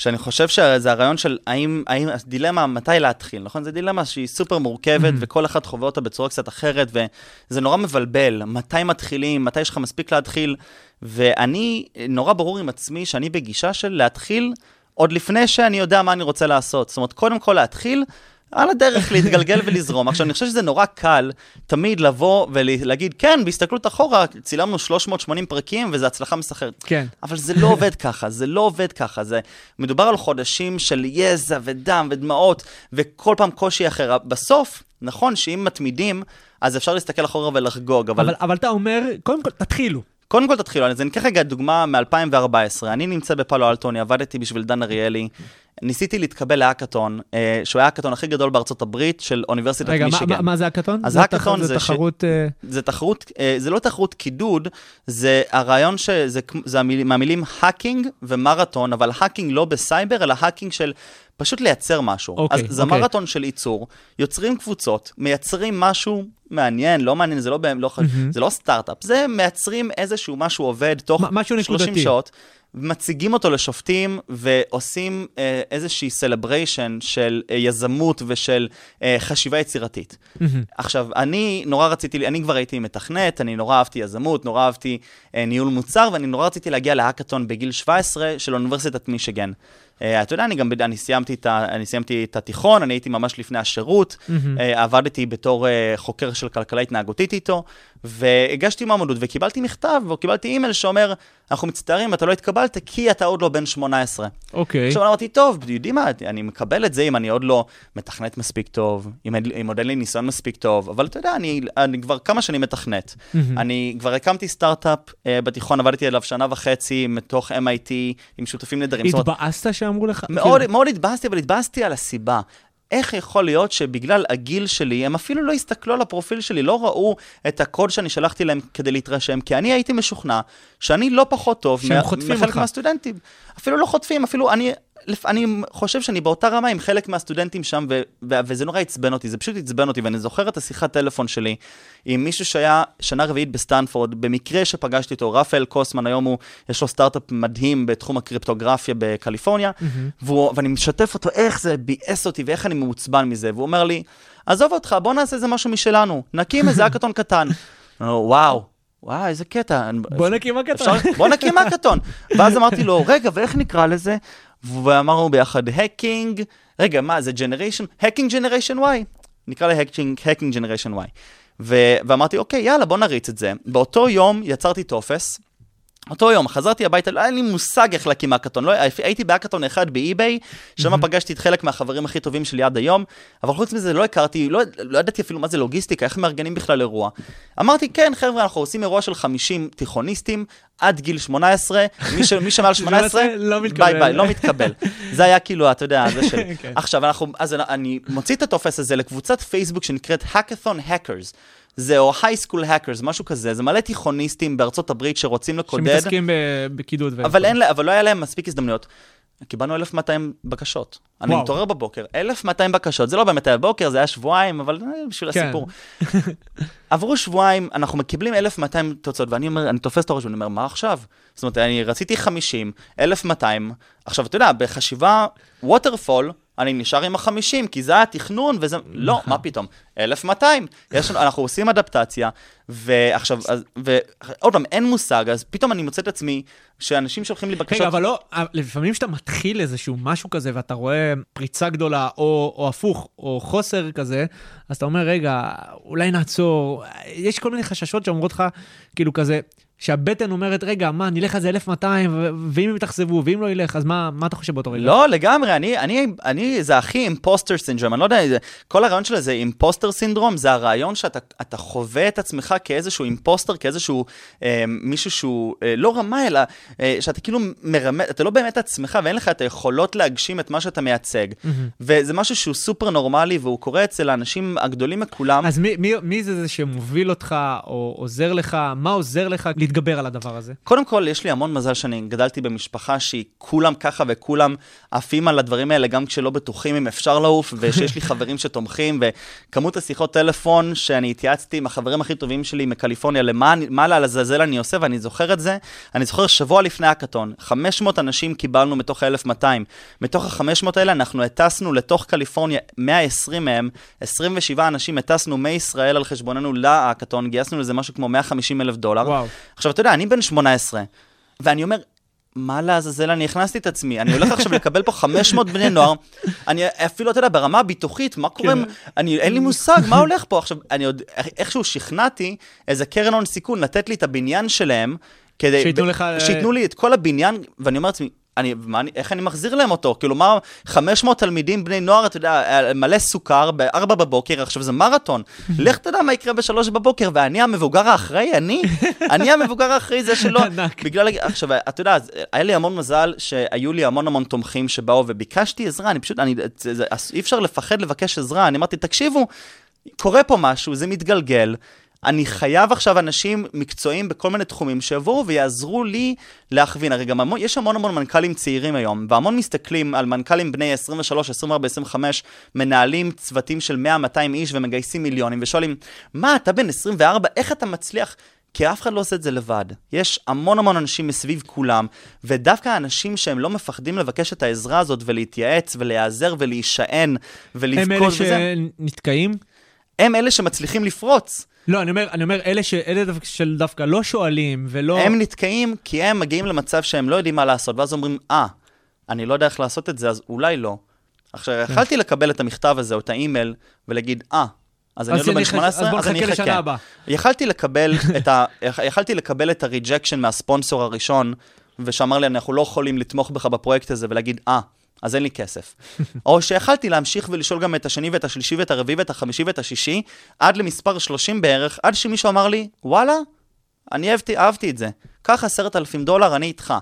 שאני חושב שזה הרעיון של האם, האם, דילמה מתי להתחיל, נכון? זו דילמה שהיא סופר מורכבת, וכל אחד חווה אותה בצורה קצת אחרת, וזה נורא מבלבל, מתי מתחילים, מתי יש לך מספיק להתחיל, ואני נורא ברור עם עצמי שאני בגישה של להתחיל עוד לפני שאני יודע מה אני רוצה לעשות. זאת אומרת, קודם כל להתחיל, על הדרך להתגלגל ולזרום. עכשיו, אני חושב שזה נורא קל תמיד לבוא ולהגיד, כן, בהסתכלות אחורה, צילמנו 380 פרקים וזו הצלחה מסחררת. כן. אבל זה לא עובד ככה, זה לא עובד ככה. זה מדובר על חודשים של יזע ודם ודמעות, וכל פעם קושי אחר. בסוף, נכון שאם מתמידים, אז אפשר להסתכל אחורה ולחגוג, אבל... אבל, אבל אתה אומר, קודם כל, תתחילו. קודם כל תתחילו, אז אני אקח רגע דוגמה מ-2014. אני נמצא בפאלו אלטו, אני עבדתי בשביל דן אריאלי. ניסיתי להתקבל להאקתון, אה, שהוא היה ההאקתון הכי גדול בארצות הברית של אוניברסיטת רגע, מישיגן. מה, מה זה האקתון? אז זה האקתון זה זה ש- תחרות... אה, זה תחרות, אה, זה לא תחרות קידוד, זה הרעיון שזה כמו- זה המיל- מהמילים hacking ומרתון, אבל hacking לא בסייבר, אלא hacking של פשוט לייצר משהו. אוקיי, אז זה אוקיי. מרתון של ייצור, יוצרים קבוצות, מייצרים משהו מעניין, לא מעניין, זה לא, לא, זה לא סטארט-אפ, זה מייצרים איזשהו משהו עובד תוך מ- משהו 30 נקודתי. שעות. מציגים אותו לשופטים ועושים אה, איזושהי celebration של אה, יזמות ושל אה, חשיבה יצירתית. עכשיו, אני נורא רציתי, אני כבר הייתי מתכנת, אני נורא אהבתי יזמות, נורא אהבתי אה, ניהול מוצר, ואני נורא רציתי להגיע להאקתון בגיל 17 של אוניברסיטת מישיגן. אה, אתה יודע, אני גם, אני סיימתי, את ה, אני סיימתי את התיכון, אני הייתי ממש לפני השירות, אה, עבדתי בתור אה, חוקר של כלכלה התנהגותית איתו, והגשתי מועמדות וקיבלתי מכתב, או קיבלתי אימייל שאומר, אנחנו מצטערים, אתה לא התקבלת כי אתה עוד לא בן 18. אוקיי. עכשיו אמרתי, טוב, יודעים מה, אני מקבל את זה אם אני עוד לא מתכנת מספיק טוב, אם, אם עוד אין לי ניסיון מספיק טוב, אבל אתה יודע, אני, אני כבר כמה שנים מתכנת. אני כבר הקמתי סטארט-אפ אה, בתיכון, עבדתי עליו שנה וחצי מתוך MIT עם שותפים אומרת, התבאסת שאמרו לך? מאוד, כאילו, מאוד התבאסתי, אבל התבאסתי על הסיבה. איך יכול להיות שבגלל הגיל שלי, הם אפילו לא הסתכלו על הפרופיל שלי, לא ראו את הקוד שאני שלחתי להם כדי להתרשם, כי אני הייתי משוכנע שאני לא פחות טוב מחלק אותך. מהסטודנטים. אפילו לא חוטפים, אפילו אני, אני חושב שאני באותה רמה עם חלק מהסטודנטים שם, ו- ו- וזה נורא עצבן אותי, זה פשוט עצבן אותי, ואני זוכר את השיחת טלפון שלי עם מישהו שהיה שנה רביעית בסטנפורד, במקרה שפגשתי אותו, רפאל קוסמן, היום הוא, יש לו סטארט-אפ מדהים בתחום הקריפטוגרפיה בקליפורניה, והוא, ואני משתף אותו איך זה ביאס אותי ואיך אני מעוצבן מזה, והוא אומר לי, עזוב אותך, בוא נעשה איזה משהו משלנו, נקים איזה האקתון קטן. וואו. וואו, איזה קטע. בוא נקים. אפשר- בוא נקים האקתון. ואז אמרתי לו, רגע, ואיך נקרא לזה? ואמרנו ביחד, Hacking, רגע, מה, זה generation? Hacking Generation Y. נקרא ל Hacking Generation Y. ואמרתי, אוקיי, יאללה, בוא נריץ את זה. באותו יום יצרתי טופס, אותו יום, חזרתי הביתה, לא היה לי מושג איך להקים האקתון. לא, הייתי בהאקתון אחד ב eBay, שם פגשתי את חלק מהחברים הכי טובים שלי עד היום, אבל חוץ מזה לא הכרתי, לא, לא ידעתי אפילו מה זה לוגיסטיקה, איך מארגנים בכלל אירוע. אמרתי, כן, חבר'ה, אנחנו עושים אירוע של 50 תיכוניסטים עד גיל 18, מי, ש, מי שמעל 18, לא מתקבל. ביי ביי, לא מתקבל. זה היה כאילו, אתה יודע, זה של... כן. עכשיו, אנחנו, אז אני מוציא את הטופס הזה לקבוצת פייסבוק שנקראת Hackathon Hackers. זה או High School Hackers, משהו כזה, זה מלא תיכוניסטים בארצות הברית שרוצים לקודד, שמתעסקים בקידוד. אבל, אין, אבל לא היה להם מספיק הזדמנויות. קיבלנו 1,200 בקשות. אני וואו. מתעורר בבוקר, 1,200 בקשות, זה לא באמת היה בבוקר, זה היה שבועיים, אבל אה, בשביל כן. הסיפור. עברו שבועיים, אנחנו מקבלים 1,200 תוצאות, ואני אומר, אני תופס את הראש ואני אומר, מה עכשיו? זאת אומרת, אני רציתי 50, 1,200, עכשיו, אתה יודע, בחשיבה waterfall, אני נשאר עם ה-50, כי זה היה תכנון, וזה... לא, מה פתאום? 1,200. יש לנו, אנחנו עושים אדפטציה, ועכשיו, אז- ועוד פעם, אין מושג, אז פתאום אני מוצא את עצמי שאנשים שולחים לי בקשות... רגע, אבל לא, לפעמים כשאתה מתחיל איזשהו משהו כזה ואתה רואה פריצה גדולה, או, או הפוך, או חוסר כזה, אז אתה אומר, רגע, אולי נעצור. יש כל מיני חששות שאומרות לך, כאילו כזה, שהבטן אומרת, רגע, מה, נלך על זה 1200, ו- ואם הם יתאכזבו, ואם לא ילך, אז מה, מה אתה חושב באותו רגע? לא, לגמרי, אני, אני, אני, זה הכי imposter syndrome, אני לא יודע, כל הרעיון של זה imposter syndrome, זה הרעיון שאתה אתה חווה את עצמך כאיזשהו imposter, כאיזשהו אה, מישהו שהוא אה, לא רמה, אלא אה, שאתה כאילו מרמה, אתה לא באמת עצמך ואין לך את היכולות להגשים את מה שאתה מייצג. וזה משהו שהוא סופר נורמלי, והוא קורה אצל האנשים הגדולים מכולם. אז מי, מי, מי זה זה שמוביל אותך, או עוזר לך, מה עוזר לך להתגבר על הדבר הזה? קודם כל, יש לי המון מזל שאני גדלתי במשפחה שהיא כולם ככה וכולם עפים על הדברים האלה, גם כשלא בטוחים אם אפשר לעוף, ושיש לי חברים שתומכים, וכמות השיחות טלפון שאני התייעצתי עם החברים הכי טובים שלי מקליפורניה, למה מה לעזאזל אני עושה, ואני זוכר את זה. אני זוכר שבוע לפני הקאטון, 500 אנשים קיבלנו מתוך ה-1200. מתוך ה-500 האלה אנחנו הטסנו לתוך קליפורניה, 120 מהם, 27 אנשים הטסנו מישראל על חשבוננו להאקתון, גייסנו לזה משהו כמו 150 אלף דולר. וואו. עכשיו, אתה יודע, אני בן 18, ואני אומר, מה לעזאזל אני הכנסתי את עצמי? אני הולך עכשיו לקבל פה 500 בני נוער, אני אפילו, אתה יודע, ברמה הביטוחית, מה קורה? כן. אני, אין לי מושג, מה הולך פה? עכשיו, אני עוד, איכשהו שכנעתי איזה קרן הון סיכון לתת לי את הבניין שלהם, כדי... שייתנו לך, אה, שייתנו לי את כל הבניין, ואני אומר לעצמי, אני, מה, אני, איך אני מחזיר להם אותו? כאילו, מה, 500 תלמידים, בני נוער, אתה יודע, מלא סוכר, ב-4 בבוקר, עכשיו זה מרתון. לך תדע מה יקרה ב-3 בבוקר, ואני המבוגר האחראי, אני, אני המבוגר האחראי, זה שלא... בגלל, עכשיו, אתה יודע, אז היה לי המון מזל שהיו לי המון המון תומכים שבאו וביקשתי עזרה, אני פשוט, אני, זה, זה, אי אפשר לפחד לבקש עזרה, אני אמרתי, תקשיבו, קורה פה משהו, זה מתגלגל. אני חייב עכשיו אנשים מקצועיים בכל מיני תחומים שיבואו ויעזרו לי להכווין. הרי גם המון, יש המון המון מנכ"לים צעירים היום, והמון מסתכלים על מנכ"לים בני 23, 24, 25, מנהלים צוותים של 100-200 איש ומגייסים מיליונים, ושואלים, מה, אתה בן 24, איך אתה מצליח? כי אף אחד לא עושה את זה לבד. יש המון המון אנשים מסביב כולם, ודווקא האנשים שהם לא מפחדים לבקש את העזרה הזאת ולהתייעץ ולהיעזר ולהישען הם ולבכות אלה וזה, שנתקעים? הם אלה שמצליחים לפרוץ. לא, אני אומר, אני אומר, אלה, ש, אלה דווקא של דווקא לא שואלים, ולא... הם נתקעים כי הם מגיעים למצב שהם לא יודעים מה לעשות, ואז אומרים, אה, אני לא יודע איך לעשות את זה, אז אולי לא. עכשיו, כן. יכלתי לקבל את המכתב הזה או את האימייל ולהגיד, אה, אז אני אז עוד לא בן אני חש- 18, אז בוא אז אני נחכה לשנה אחכה. הבאה. יכלתי לקבל את ה... יכלתי לקבל את הריג'קשן מהספונסור הראשון, ושאמר לי, אנחנו לא יכולים לתמוך בך בפרויקט הזה, ולהגיד, אה, אז אין לי כסף. או שיכלתי להמשיך ולשאול גם את השני ואת השלישי ואת הרביעי ואת החמישי ואת השישי, עד למספר 30 בערך, עד שמישהו אמר לי, וואלה, אני אהבתי, אהבתי את זה. קח עשרת אלפים דולר, אני איתך.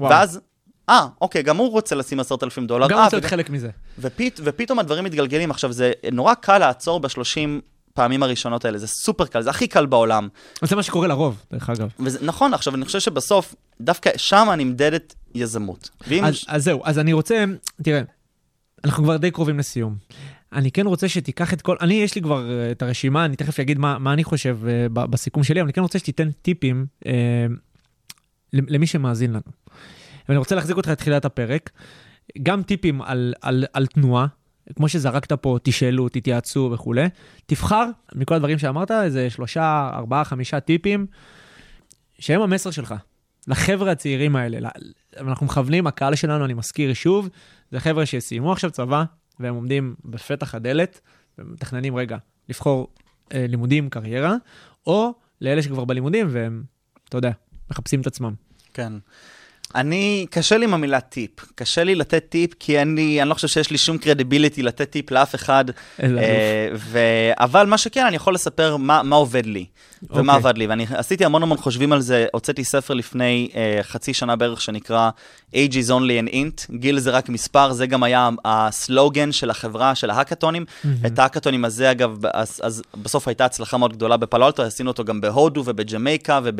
וואו. ואז, אה, אוקיי, גם הוא רוצה לשים עשרת אלפים דולר. גם הוא רוצה אה, להיות חלק מזה. ופת, ופתאום הדברים מתגלגלים. עכשיו, זה נורא קל לעצור בשלושים הפעמים הראשונות האלה, זה סופר קל, זה הכי קל בעולם. זה מה שקורה לרוב, דרך אגב. וזה, נכון, עכשיו אני חושב שבסוף, דווקא שם נמדדת יזמות. ואם... אז, אז זהו, אז אני רוצה, תראה, אנחנו כבר די קרובים לסיום. אני כן רוצה שתיקח את כל, אני יש לי כבר אה, את הרשימה, אני תכף אגיד מה, מה אני חושב uh, בסיכום שלי, אבל אני כן רוצה שתיתן טיפים uh, למי שמאזין לנו. ואני רוצה להחזיק אותך לתחילת הפרק, גם טיפים על, על, על תנועה, כמו שזרקת פה, תשאלו, תתייעצו וכולי. תבחר מכל הדברים שאמרת, איזה שלושה, ארבעה, חמישה טיפים, שהם המסר שלך. לחבר'ה הצעירים האלה, אנחנו מכוונים, הקהל שלנו, אני מזכיר שוב, זה חבר'ה שסיימו עכשיו צבא, והם עומדים בפתח הדלת, ומתכננים רגע לבחור אה, לימודים, קריירה, או לאלה שכבר בלימודים, והם, אתה יודע, מחפשים את עצמם. כן. אני, קשה לי עם המילה טיפ. קשה לי לתת טיפ, כי לי, אני לא חושב שיש לי שום קרדיביליטי לתת טיפ לאף אחד. אה, ו... אבל מה שכן, אני יכול לספר מה, מה עובד לי, ומה אוקיי. עבד לי. ואני עשיתי המון המון חושבים על זה, הוצאתי ספר לפני אה, חצי שנה בערך, שנקרא Age is only an int, גיל זה רק מספר, זה גם היה הסלוגן של החברה, של ההאקתונים. את ההאקתונים הזה, אגב, אז, אז בסוף הייתה הצלחה מאוד גדולה בפאלו אלטו, עשינו אותו גם בהודו ובג'מייקה וב,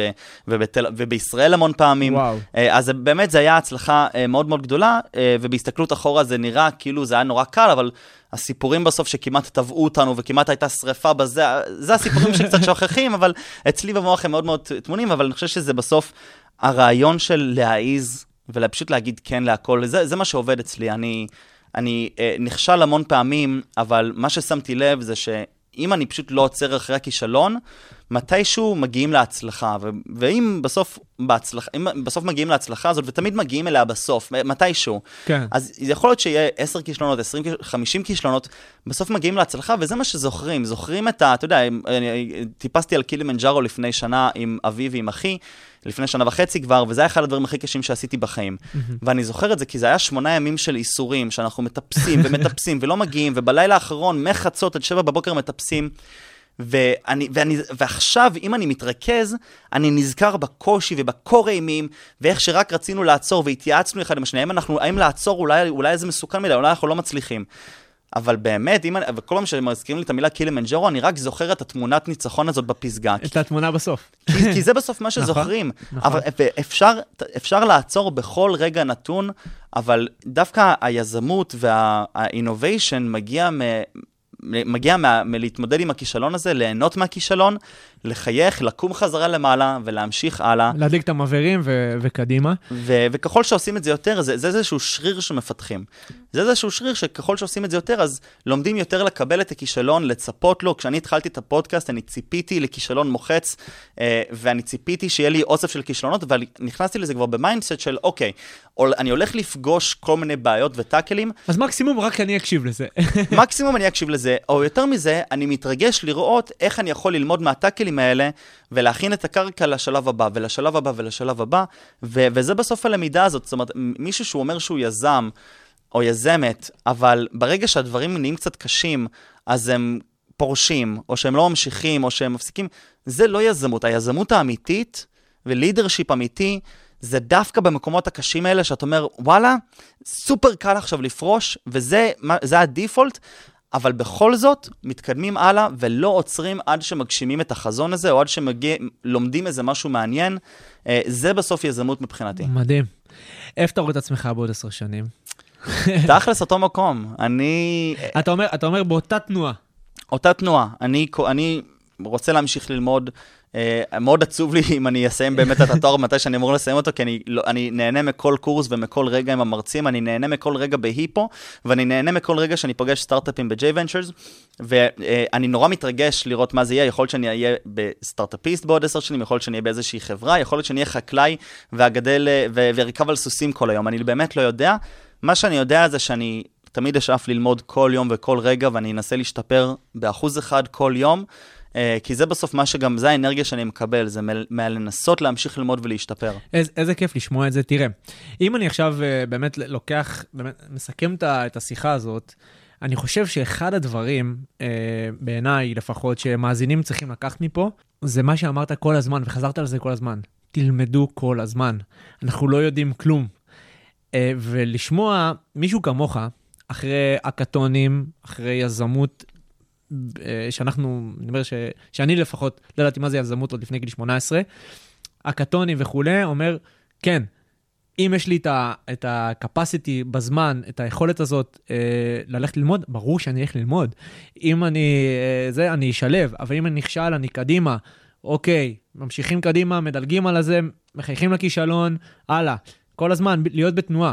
ובתל, ובישראל המון פעמים. וואו. אה, אז זה- באמת זה היה הצלחה אה, מאוד מאוד גדולה, אה, ובהסתכלות אחורה זה נראה כאילו זה היה נורא קל, אבל הסיפורים בסוף שכמעט טבעו אותנו וכמעט הייתה שריפה בזה, זה הסיפורים שקצת שוכחים, אבל אצלי במוח הם מאוד מאוד טמונים, אבל אני חושב שזה בסוף הרעיון של להעיז ופשוט להגיד כן להכל, זה, זה מה שעובד אצלי. אני, אני אה, נכשל המון פעמים, אבל מה ששמתי לב זה שאם אני פשוט לא עוצר אחרי הכישלון, מתישהו מגיעים להצלחה, ו- ואם בסוף, בהצלח, אם בסוף מגיעים להצלחה הזאת, ותמיד מגיעים אליה בסוף, מתישהו, כן. אז יכול להיות שיהיה 10 כישלונות, 20, כיש- 50 כישלונות, בסוף מגיעים להצלחה, וזה מה שזוכרים. זוכרים את ה... אתה יודע, אני- טיפסתי על קילימנג'ארו לפני שנה עם אבי ועם אחי, לפני שנה וחצי כבר, וזה היה אחד הדברים הכי קשים שעשיתי בחיים. ואני זוכר את זה כי זה היה שמונה ימים של ייסורים, שאנחנו מטפסים ומטפסים ולא מגיעים, ובלילה האחרון, מחצות עד שבע בבוקר מטפסים. ואני, ואני, ועכשיו, אם אני מתרכז, אני נזכר בקושי ובקור אימים, ואיך שרק רצינו לעצור והתייעצנו אחד עם השני, האם, אנחנו, האם לעצור אולי, אולי זה מסוכן מדי, אולי אנחנו לא מצליחים. אבל באמת, אם, אני- וכל פעם שמזכירים לי את המילה קילימנג'רו, אני רק זוכר את התמונת ניצחון הזאת בפסגה. את התמונה בסוף. כי, כי זה בסוף מה שזוכרים. נכון. אבל אפשר, אפשר לעצור בכל רגע נתון, אבל דווקא היזמות וה-innovation מגיע, מ, מגיע מה, מלהתמודד עם הכישלון הזה, ליהנות מהכישלון, לחייך, לקום חזרה למעלה ולהמשיך הלאה. להדליק את המבערים ו- וקדימה. ו- וככל שעושים את זה יותר, זה, זה איזשהו שריר שמפתחים. זה איזשהו שריר שככל שעושים את זה יותר, אז לומדים יותר לקבל את הכישלון, לצפות לו. כשאני התחלתי את הפודקאסט, אני ציפיתי לכישלון מוחץ, אה, ואני ציפיתי שיהיה לי אוסף של כישלונות, אבל נכנסתי לזה כבר ב mindset של, אוקיי, אני הולך לפגוש כל מיני בעיות וטאקלים, אז מקסימום רק אני אקשיב לזה. מקסימום אני אקשיב לזה, או יותר מזה, אני מתרגש לראות איך אני יכול ללמוד מהטאקלים האלה, ולהכין את הקרקע לשלב הבא, ולשלב הבא, ולשלב הבא, ו- וזה בסוף הלמידה הזאת. זאת אומרת, מישהו שהוא אומר שהוא יזם, או יזמת, אבל ברגע שהדברים נהיים קצת קשים, אז הם פורשים, או שהם לא ממשיכים, או שהם מפסיקים, זה לא יזמות. היזמות האמיתית, ולידרשיפ אמיתי, זה דווקא במקומות הקשים האלה, שאתה אומר, וואלה, סופר קל עכשיו לפרוש, וזה זה הדיפולט, אבל בכל זאת, מתקדמים הלאה ולא עוצרים עד שמגשימים את החזון הזה, או עד שלומדים איזה משהו מעניין. אה, זה בסוף יזמות מבחינתי. מדהים. איפה אתה רואה את עצמך בעוד עשר שנים? תכלס אותו מקום. אני... אתה אומר, אתה אומר באותה תנועה. אותה תנועה. אני, אני רוצה להמשיך ללמוד. Uh, מאוד עצוב לי אם אני אסיים באמת את התואר מתי שאני אמור לסיים אותו, כי אני, לא, אני נהנה מכל קורס ומכל רגע עם המרצים, אני נהנה מכל רגע בהיפו, ואני נהנה מכל רגע שאני פוגש סטארט-אפים ב-J Ventures, ואני uh, נורא מתרגש לראות מה זה יהיה, יכול להיות שאני אהיה בסטארט-אפיסט בעוד עשר שנים, יכול להיות שאני אהיה באיזושהי חברה, יכול להיות שאני אהיה חקלאי ואגדל ו- וארכב על סוסים כל היום, אני באמת לא יודע. מה שאני יודע זה שאני תמיד אשאף ללמוד כל יום וכל רגע, ואני אנסה להשתפר באחוז אחד כל יום. Uh, כי זה בסוף מה שגם, זה האנרגיה שאני מקבל, זה מ- מלנסות להמשיך ללמוד ולהשתפר. איזה, איזה כיף לשמוע את זה. תראה, אם אני עכשיו uh, באמת לוקח, באמת מסכם את השיחה הזאת, אני חושב שאחד הדברים, uh, בעיניי לפחות, שמאזינים צריכים לקחת מפה, זה מה שאמרת כל הזמן, וחזרת על זה כל הזמן. תלמדו כל הזמן. אנחנו לא יודעים כלום. Uh, ולשמוע מישהו כמוך, אחרי אקתונים, אחרי יזמות, אה, שאנחנו, אני אומר ש, שאני לפחות, לא ידעתי מה זה יזמות עוד לפני גיל 18, אקתונים וכולי, אומר, כן, אם יש לי את ה-capacity בזמן, את היכולת הזאת אה, ללכת ללמוד, ברור שאני אלך ללמוד. אם אני, אה, זה, אני אשלב, אבל אם אני נכשל, אני קדימה. אוקיי, ממשיכים קדימה, מדלגים על הזה, מחייכים לכישלון, הלאה. כל הזמן, להיות בתנועה.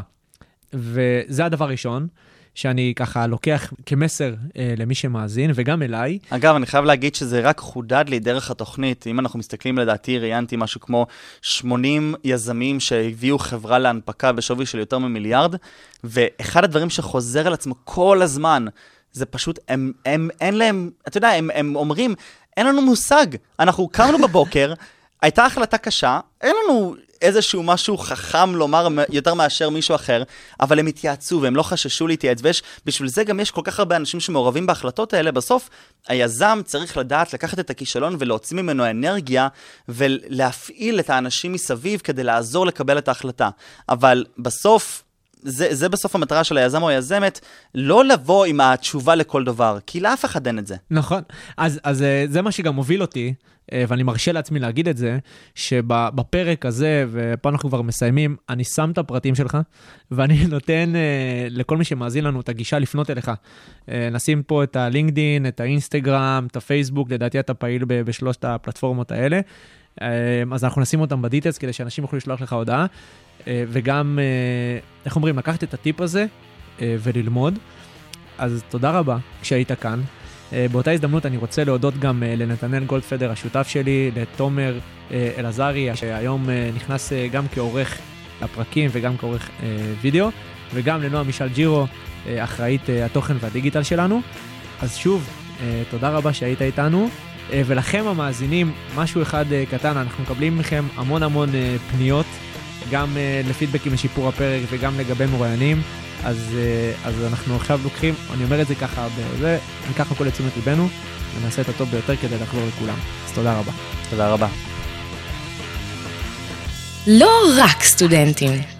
וזה הדבר הראשון, שאני ככה לוקח כמסר אה, למי שמאזין, וגם אליי. אגב, אני חייב להגיד שזה רק חודד לי דרך התוכנית. אם אנחנו מסתכלים, לדעתי, ראיינתי משהו כמו 80 יזמים שהביאו חברה להנפקה בשווי של יותר ממיליארד, ואחד הדברים שחוזר על עצמו כל הזמן, זה פשוט, הם, הם, אין להם, אתה יודע, הם, הם אומרים, אין לנו מושג. אנחנו קמנו בבוקר, הייתה החלטה קשה, אין לנו איזשהו משהו חכם לומר יותר מאשר מישהו אחר, אבל הם התייעצו והם לא חששו להתייעץ, ויש, בשביל זה גם יש כל כך הרבה אנשים שמעורבים בהחלטות האלה. בסוף, היזם צריך לדעת לקחת את הכישלון ולהוציא ממנו אנרגיה, ולהפעיל את האנשים מסביב כדי לעזור לקבל את ההחלטה. אבל בסוף, זה, זה בסוף המטרה של היזם או היזמת, לא לבוא עם התשובה לכל דבר, כי לאף אחד אין את זה. נכון. אז, אז אה, זה מה שגם מוביל אותי, אה, ואני מרשה לעצמי להגיד את זה, שבפרק הזה, ופה אנחנו כבר מסיימים, אני שם את הפרטים שלך, ואני נותן אה, לכל מי שמאזין לנו את הגישה לפנות אליך. נשים פה את הלינקדין, את האינסטגרם, את הפייסבוק, לדעתי אתה פעיל בשלושת הפלטפורמות האלה. אז אנחנו נשים אותם בדיטלס כדי שאנשים יוכלו לשלוח לך הודעה. אה, וגם, אה, איך אומרים, לקחת את הטיפ הזה אה, וללמוד. אז תודה רבה שהיית כאן. באותה הזדמנות אני רוצה להודות גם לנתנאל גולדפדר, השותף שלי, לתומר אלעזרי, שהיום נכנס גם כעורך לפרקים וגם כעורך וידאו, וגם לנועה מישל ג'ירו, אחראית התוכן והדיגיטל שלנו. אז שוב, תודה רבה שהיית איתנו. ולכם המאזינים, משהו אחד קטן, אנחנו מקבלים מכם המון המון פניות גם לפידבקים לשיפור הפרק וגם לגבי מרואיינים. אז, אז אנחנו עכשיו לוקחים, אני אומר את זה ככה, בזה, ניקח הכל לתשומת ליבנו, ונעשה את הטוב ביותר כדי לחזור לכולם. אז תודה רבה. תודה רבה. לא רק סטודנטים.